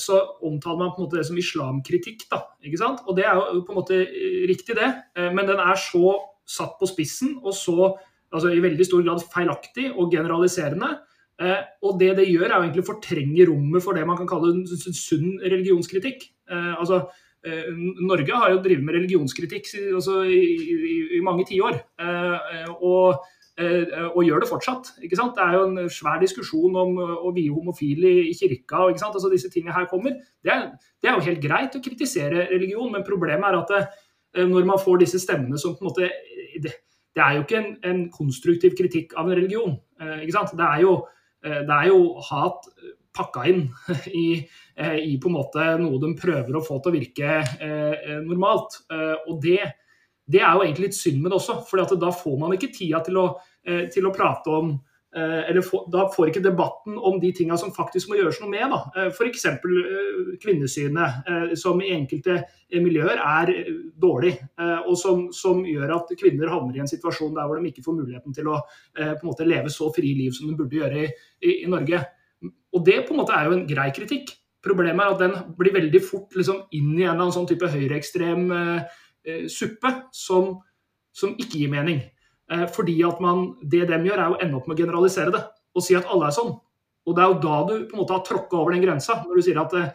så omtaler man på en måte det som islamkritikk. da, ikke sant? Og det er jo på en måte riktig, det. Eh, men den er så satt på spissen og så altså i veldig stor grad feilaktig og generaliserende. Eh, og det det gjør, er jo egentlig å fortrenge rommet for det man kan kalle en sunn religionskritikk. altså Norge har jo drevet med religionskritikk altså, i, i, i mange tiår. Og Eh, og gjør det fortsatt. ikke sant? Det er jo en svær diskusjon om eh, å vie homofile i kirka. ikke sant? Altså Disse tingene her kommer. Det er, det er, jo helt greit å kritisere religion, men problemet er at det, eh, når man får disse stemmene som på en måte Det, det er jo ikke en, en, konstruktiv kritikk av en religion. ikke sant? Det er jo, det er jo hat pakka inn i, i, på en måte noe de prøver å få til å virke normalt. og det det er jo egentlig litt synd med det også, for da får man ikke tida til å, eh, til å prate om eller eller Da får ikke debatten om de tinga som faktisk må gjøres noe med. da. F.eks. Eh, kvinnesynet, som i enkelte miljøer er dårlig. Og som, som, gjør at kvinner havner i en situasjon der hvor de ikke får muligheten til å måte leve så fri liv som de burde gjøre i, i, i Norge. Og det på en måte er jo en grei kritikk. Problemet er at den blir veldig fort liksom, inn i en eller annen sånn type høyreekstrem eh, Eh, suppe som, som, ikke gir mening. Eh, fordi at man, Det de gjør, er å ende opp med å generalisere det og si at alle er sånn. Og Det er jo da du på en måte har tråkka over den grensa, når du sier at uh,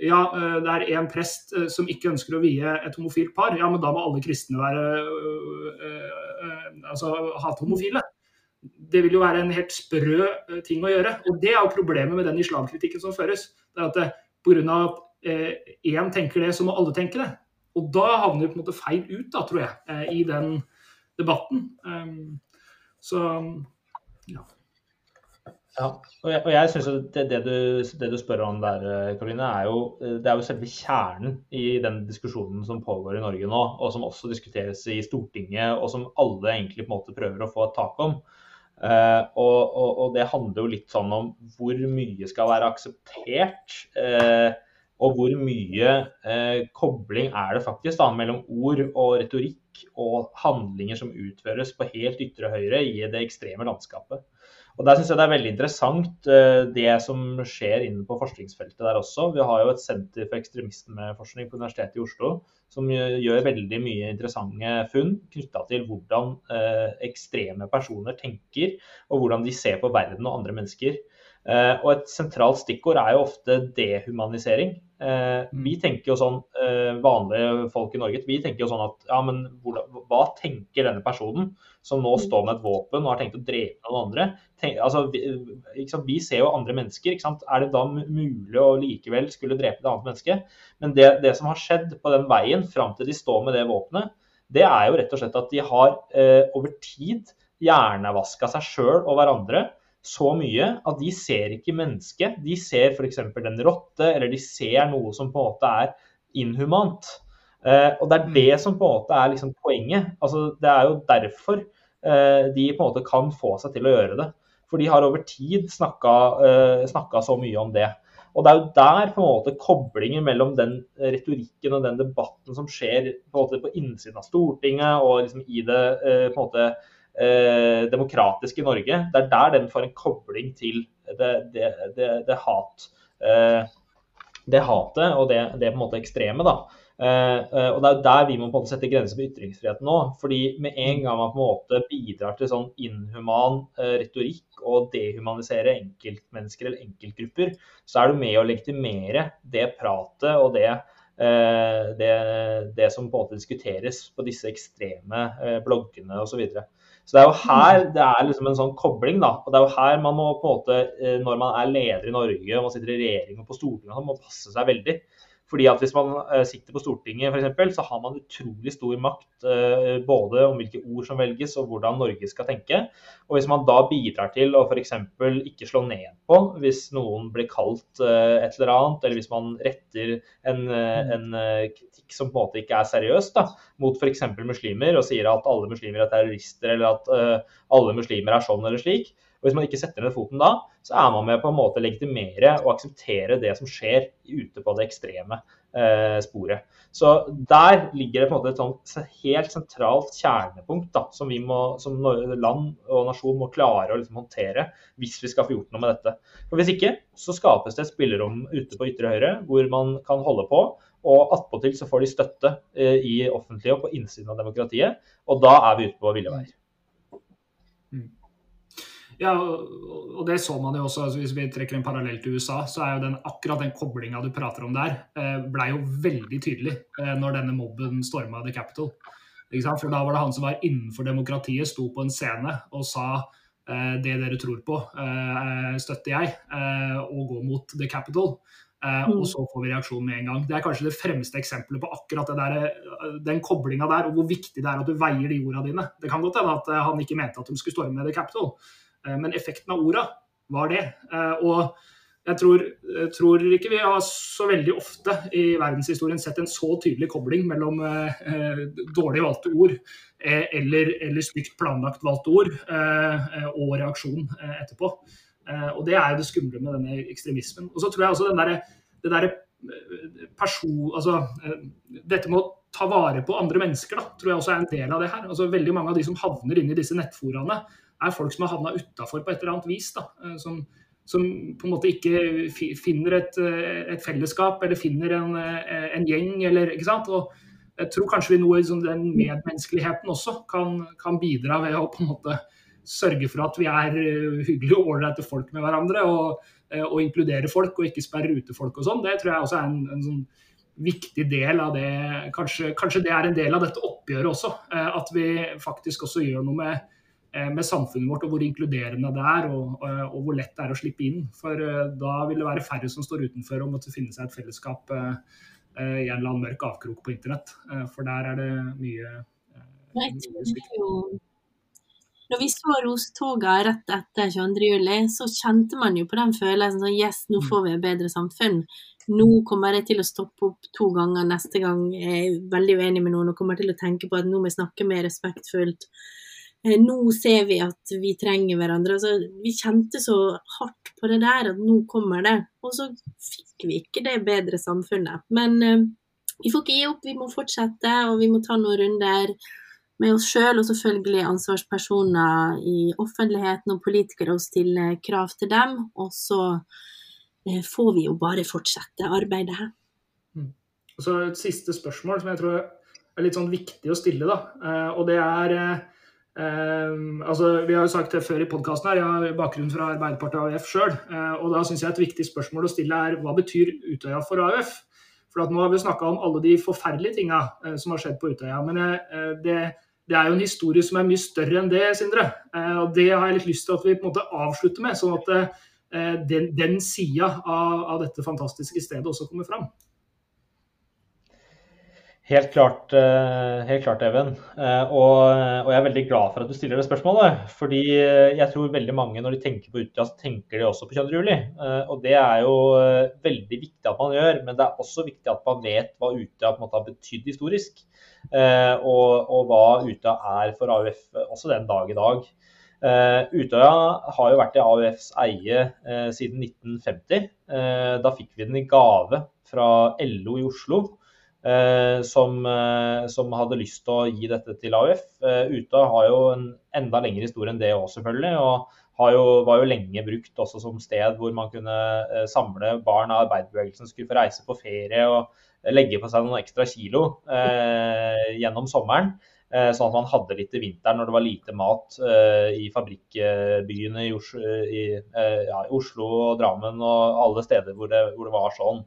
ja, det er en prest som ikke ønsker å vie et homofilt par. Ja, men da må alle kristne være altså hate homofile. Det vil jo være en helt sprø ting å gjøre. Og det er jo problemet med den islamkritikken som føres. Det er at Pga. at én tenker det, så må alle tenke det. Og da havner vi på en måte feil ut, da, tror jeg, eh, i den debatten. Um, så ja. Ja, og jeg, jeg synes det, det, du, det, du, spør om der, Karoline, er jo, det er jo selve kjernen i den diskusjonen som pågår i Norge nå, og som også diskuteres i Stortinget, og som alle egentlig på en måte prøver å få et tak om. Uh, og, og, og, det handler jo litt sånn om hvor mye skal være akseptert. Uh, og hvor mye eh, kobling er det faktisk da, mellom ord og retorikk og handlinger som utføres på helt ytre høyre i det ekstreme landskapet. Og Der syns jeg det er veldig interessant eh, det som skjer innen på forskningsfeltet der også. Vi har jo et senter for ekstremismeforskning på Universitetet i Oslo som gjør veldig mye interessante funn knytta til hvordan eh, ekstreme personer tenker, og hvordan de ser på verden og andre mennesker. Eh, og et sentralt stikkord er jo ofte dehumanisering. Eh, vi mm. tenker jo sånn, eh, vanlige folk i Norge, vi tenker jo sånn at ja, men hva tenker denne personen som nå mm. står med et våpen og har tenkt å drepe noen andre? Tenk, altså, vi, vi, ser jo andre mennesker. Er det da mulig å likevel skulle drepe et annet menneske? Men det, det som har skjedd på den veien fram til de står med det våpenet, det er jo rett og slett at de har eh, over tid hjernevaska seg sjøl og hverandre så mye at de ser ikke mennesket. De ser f.eks. en rotte, eller de ser noe som på en måte er inhumant. Eh, og det er det mm. som på en måte er liksom poenget. Altså, det er jo derfor eh, de på en måte kan få seg til å gjøre det. For de har over tid snakka, eh, så mye om det. Og det er jo der på en måte koblingen mellom den retorikken og den debatten som skjer på, en måte, på innsiden av Stortinget og liksom i det eh, på en måte demokratiske Norge. Det er der den får en kobling til det, det, det, det hat, eh, det hatet og det, på en måte ekstreme. da. Eh, eh, og Det er der vi må på en måte sette grenser for ytringsfriheten nå. fordi Med en gang man på en måte bidrar til sånn inhuman eh, retorikk og dehumanisere enkeltmennesker eller enkeltgrupper, så er du med å legitimere det pratet og det det, det, som på en måte diskuteres på disse ekstreme bloggene osv. Så, videre. Så det er jo her det er liksom en sånn kobling, da. Og det er jo her man må på en måte, eh, når man er leder i Norge og man sitter i regjering og på Stortinget, man må passe seg veldig. Fordi at Hvis man eh, sitter på Stortinget, for eksempel, så har man utrolig stor makt eh, både om hvilke ord som velges og hvordan Norge skal tenke. Og Hvis man da bidrar til å f.eks. ikke slå ned på hvis noen blir kalt eh, et eller annet, eller hvis man retter en, en kritikk som på en måte ikke er seriøs da, mot f.eks. muslimer og sier at alle muslimer er terrorister eller at alle muslimer er sånn eller slik, og Hvis man ikke setter ned foten da, så er man med på en måte å legitimere og akseptere det som skjer ute på det ekstreme eh, sporet. Så der ligger det på en måte et sånt helt sentralt kjernepunkt da, som vi må, som land og nasjon må klare å liksom håndtere hvis vi skal få gjort noe med dette. For Hvis ikke så skapes det et spillerom ute på ytre høyre hvor man kan holde på. Og attpåtil så får de støtte eh, i offentlige og på innsiden av demokratiet. Og da er vi ute på ville veier. Ja, og det så man jo også. Altså hvis vi trekker en parallell til USA, så er jo den, akkurat den koblinga du prater om der, eh, blei jo veldig tydelig eh, når denne mobben storma The Capital. For da var det han som var innenfor demokratiet, sto på en scene og sa eh, det dere tror på, støtter jeg, og gå mot The Capital. Og mm. så får vi reaksjon med en gang. Det er kanskje det fremste eksempelet på akkurat der, den koblinga der, og hvor viktig det er at du veier de orda dine. Det kan godt hende at han ikke mente at de skulle storme The Capital, Eh, men effekten av orda var det. Eh, og jeg tror, jeg tror, ikke vi har så veldig ofte i verdenshistorien sett en så tydelig kobling mellom eh, dårlig valgte ord eh, eller, eller stygt planlagt valgte ord eh, og reaksjon eh, etterpå. og Det er jo det skumle med denne ekstremismen. Og så tror jeg også den der, det der person, altså, Dette med å ta vare på andre mennesker da, tror jeg også er en del av det her. Altså, veldig Mange av de som havner inn i disse nettforaene, er folk som har havna utafor på et eller annet vis. Da, eh, som, som, på en måte ikke finner et, eh, et fellesskap eller finner en, eh, en, gjeng. Eller, ikke sant? Og jeg tror kanskje vi noe i liksom, den medmenneskeligheten også kan, kan, bidra ved å på en måte sørge for at vi er hyggelige og ålreite folk med hverandre. Og, og inkludere folk og ikke sperre ute folk og sånn. Det tror jeg også er en, en sånn viktig del av det kanskje, kanskje, det er en del av dette oppgjøret også. At vi faktisk også gjør noe med med samfunnet vårt, og hvor inkluderende det er, og, og, hvor lett det er å slippe inn. For uh, da vil det være færre som står utenfor og måtte finne seg et fellesskap i en eller annen mørk avkrok på internett. for der er det mye, mye Når vi så Rostoga rett etter 22.07, så kjente man jo på den følelsen sånn Yes, nå mm. får vi et bedre samfunn. Nå kommer jeg til å stoppe opp to ganger neste gang jeg er veldig uenig med noen og kommer til å tenke på at nå må jeg snakke mer respektfullt. Eh, nå ser vi at vi trenger hverandre. Altså, vi kjente så hardt på det der at nå kommer det. Og så fikk vi ikke det bedre samfunnet. Men eh, vi får ikke gi opp, vi må fortsette, og vi må ta noen runder med oss sjøl og selvfølgelig ansvarspersoner i offentligheten og politikere og stille krav til dem. Og så eh, får vi jo bare fortsette arbeidet her. Mm. Så et siste spørsmål som jeg tror er litt sånn viktig å stille, da. Eh, og det er Uh, altså, vi har jo sagt det før i podkasten her, jeg har bakgrunn fra Arbeiderpartiet og AUF sjøl. Uh, og da syns jeg et viktig spørsmål å stille er hva betyr Utøya for AUF? For nå har vi snakka om alle de forferdelige tinga uh, som har skjedd på Utøya. Men det, det, er jo en historie som er mye større enn det, Sindre. og det har jeg litt lyst til at vi på en måte avslutter med, sånn at den, den sida av, av dette fantastiske stedet også kommer fram. Helt klart, eh, helt klart Even. Eh, og, og, jeg er veldig glad for at du stiller det spørsmålet. Fordi jeg tror veldig mange når de tenker på Utøya, så tenker de også på 22. juli. Eh, og det er jo veldig viktig at man gjør, men det er også viktig at man vet hva Utøya har betydd historisk. Og, og hva Utøya er for AUF også den dag i dag. Utøya har jo vært i AUFs eie siden 1950. Da fikk vi den i gave fra LO i Oslo. Eh, som, eh, som, hadde lyst til å gi dette til AUF. Eh, Uta har jo en enda lengre historie enn det òg, selvfølgelig. og jo, var jo lenge brukt også som sted hvor man kunne samle barn av arbeiderbevegelsen, skulle få reise på ferie og legge på seg noen ekstra kilo eh, gjennom sommeren. Sånn at man hadde litt i vinteren når det var lite mat eh, i fabrikkbyene i, Oslo, i, ja, Oslo og Drammen og alle steder hvor det, hvor det var sånn.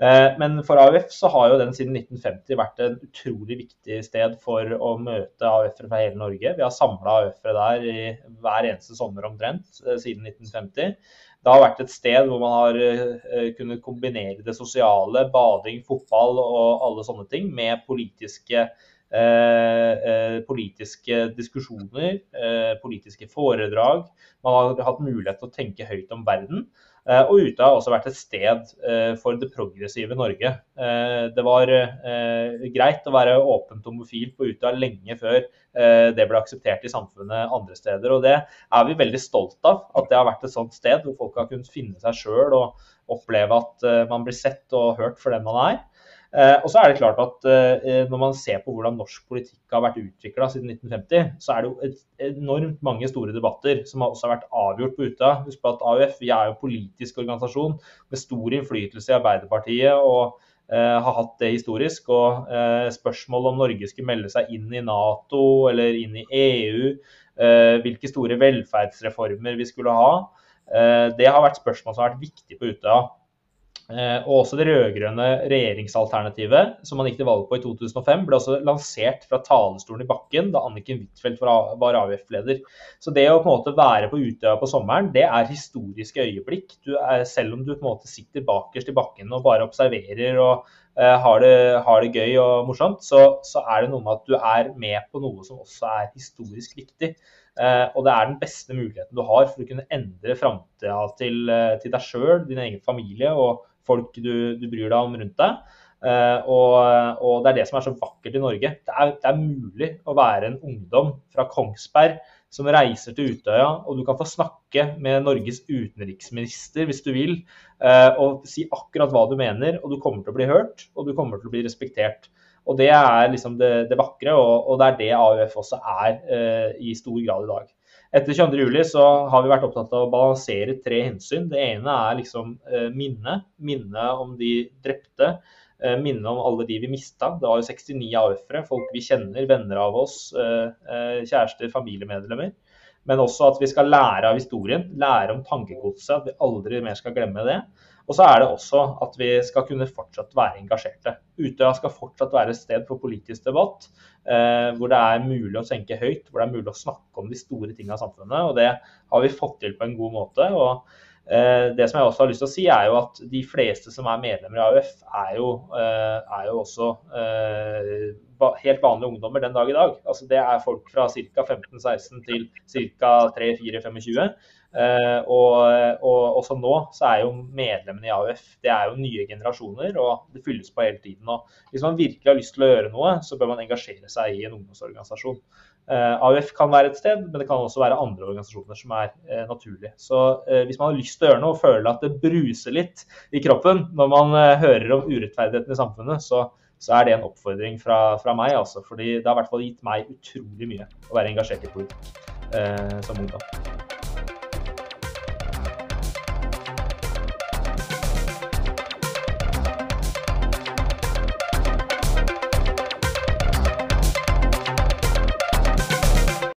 Eh, men for AUF så har jo den siden 1950 vært en utrolig viktig sted for å møte AUF-ere fra hele Norge. Vi har samla AUF-ere der i hver eneste sommer omtrent eh, siden 1950. Det har vært et sted hvor man har eh, kunnet kombinere det sosiale, bading, fotball og alle sånne ting, med politiske, eh, politiske diskusjoner, eh, politiske foredrag. Man har hatt mulighet til å tenke høyt om verden. Eh, og UTA har også vært et sted eh, for det progressive Norge. Eh, det var greit å være åpent homofil på UTA lenge før det ble akseptert i samfunnet andre steder. Og det er vi veldig stolt av, at det har vært et sånt sted hvor folk har kunnet finne seg sjøl og oppleve at man blir sett og hørt for den man er. Eh, og så er det klart at eh, Når man ser på hvordan norsk politikk har vært utvikla siden 1950, så er det jo et enormt mange store debatter som også har vært avgjort på Utøya. Husk på at AUF vi er jo politisk organisasjon med stor innflytelse i Arbeiderpartiet. og har hatt det historisk. Og spørsmål om Norge skulle melde seg inn i Nato eller inn i EU, hvilke store velferdsreformer vi skulle ha, det har vært spørsmål som har vært viktige på Utøya. Eh, og også det rød-grønne regjeringsalternativet som man gikk til valg på i 2005, ble også lansert fra talerstolen i bakken da Anniken Huitfeldt var AUF-leder. Så det å på en måte være på Utøya på sommeren, det er historiske øyeblikk. Er, selv om du på en måte sitter bakerst i bakken og bare observerer og uh, har, det, har, det, gøy og morsomt, så, så, er det noe med at du er med på noe som også er historisk viktig. Uh, og det er den beste muligheten du har for å kunne endre framtida til, uh, til, deg sjøl, din egen familie og folk du, du bryr deg om rundt deg. Uh, og, og, det er det som er så vakkert i Norge. Det er, det er, mulig å være en ungdom fra Kongsberg som reiser til Utøya, og du kan få snakke med Norges utenriksminister hvis du vil, uh, og si akkurat hva du mener, og du kommer til å bli hørt, og du kommer til å bli respektert. Og Det er liksom det, det vakre, og, og, det er det AUF også er uh, i stor grad i dag. Etter 22.07 så har vi vært opptatt av å balansere tre hensyn. Det ene er liksom eh, minnet. Minnet om de drepte. Eh, minnet om alle de vi mista. Det var jo 69 AUF-ere, folk vi kjenner, venner av oss, eh, kjærester, familiemedlemmer. Men også at vi skal lære av historien, lære om tankegodset, at vi aldri mer skal glemme det. Og så er det også at vi skal kunne fortsatt være engasjerte. Utøya skal fortsatt være et sted for politisk debatt, eh, hvor det er mulig å tenke høyt, hvor det er mulig å snakke om de store tingene av samfunnet. Og det har vi fått til på en god måte. og eh, det som jeg også har lyst til å si, er jo at de fleste som er medlemmer i AUF, er jo, eh, er jo også eh, helt vanlige ungdommer den dag i dag. Altså Det er folk fra ca. 15-16 til ca. 3-4-25. Uh, og, og, også nå så er jo medlemmene i AUF det er jo nye generasjoner, og det fylles på hele tiden. og Hvis man virkelig har lyst til å gjøre noe, så bør man engasjere seg i en ungdomsorganisasjon. Eh, AUF kan være et sted, men det kan også være andre organisasjoner som er eh, naturlige. Så hvis man har lyst til å gjøre noe og føler at det bruser litt i kroppen når man hører om urettferdigheten i samfunnet, så, så er det en oppfordring fra, fra meg. Altså, fordi det har i hvert fall gitt meg utrolig mye å være engasjert i politikk som ungdom.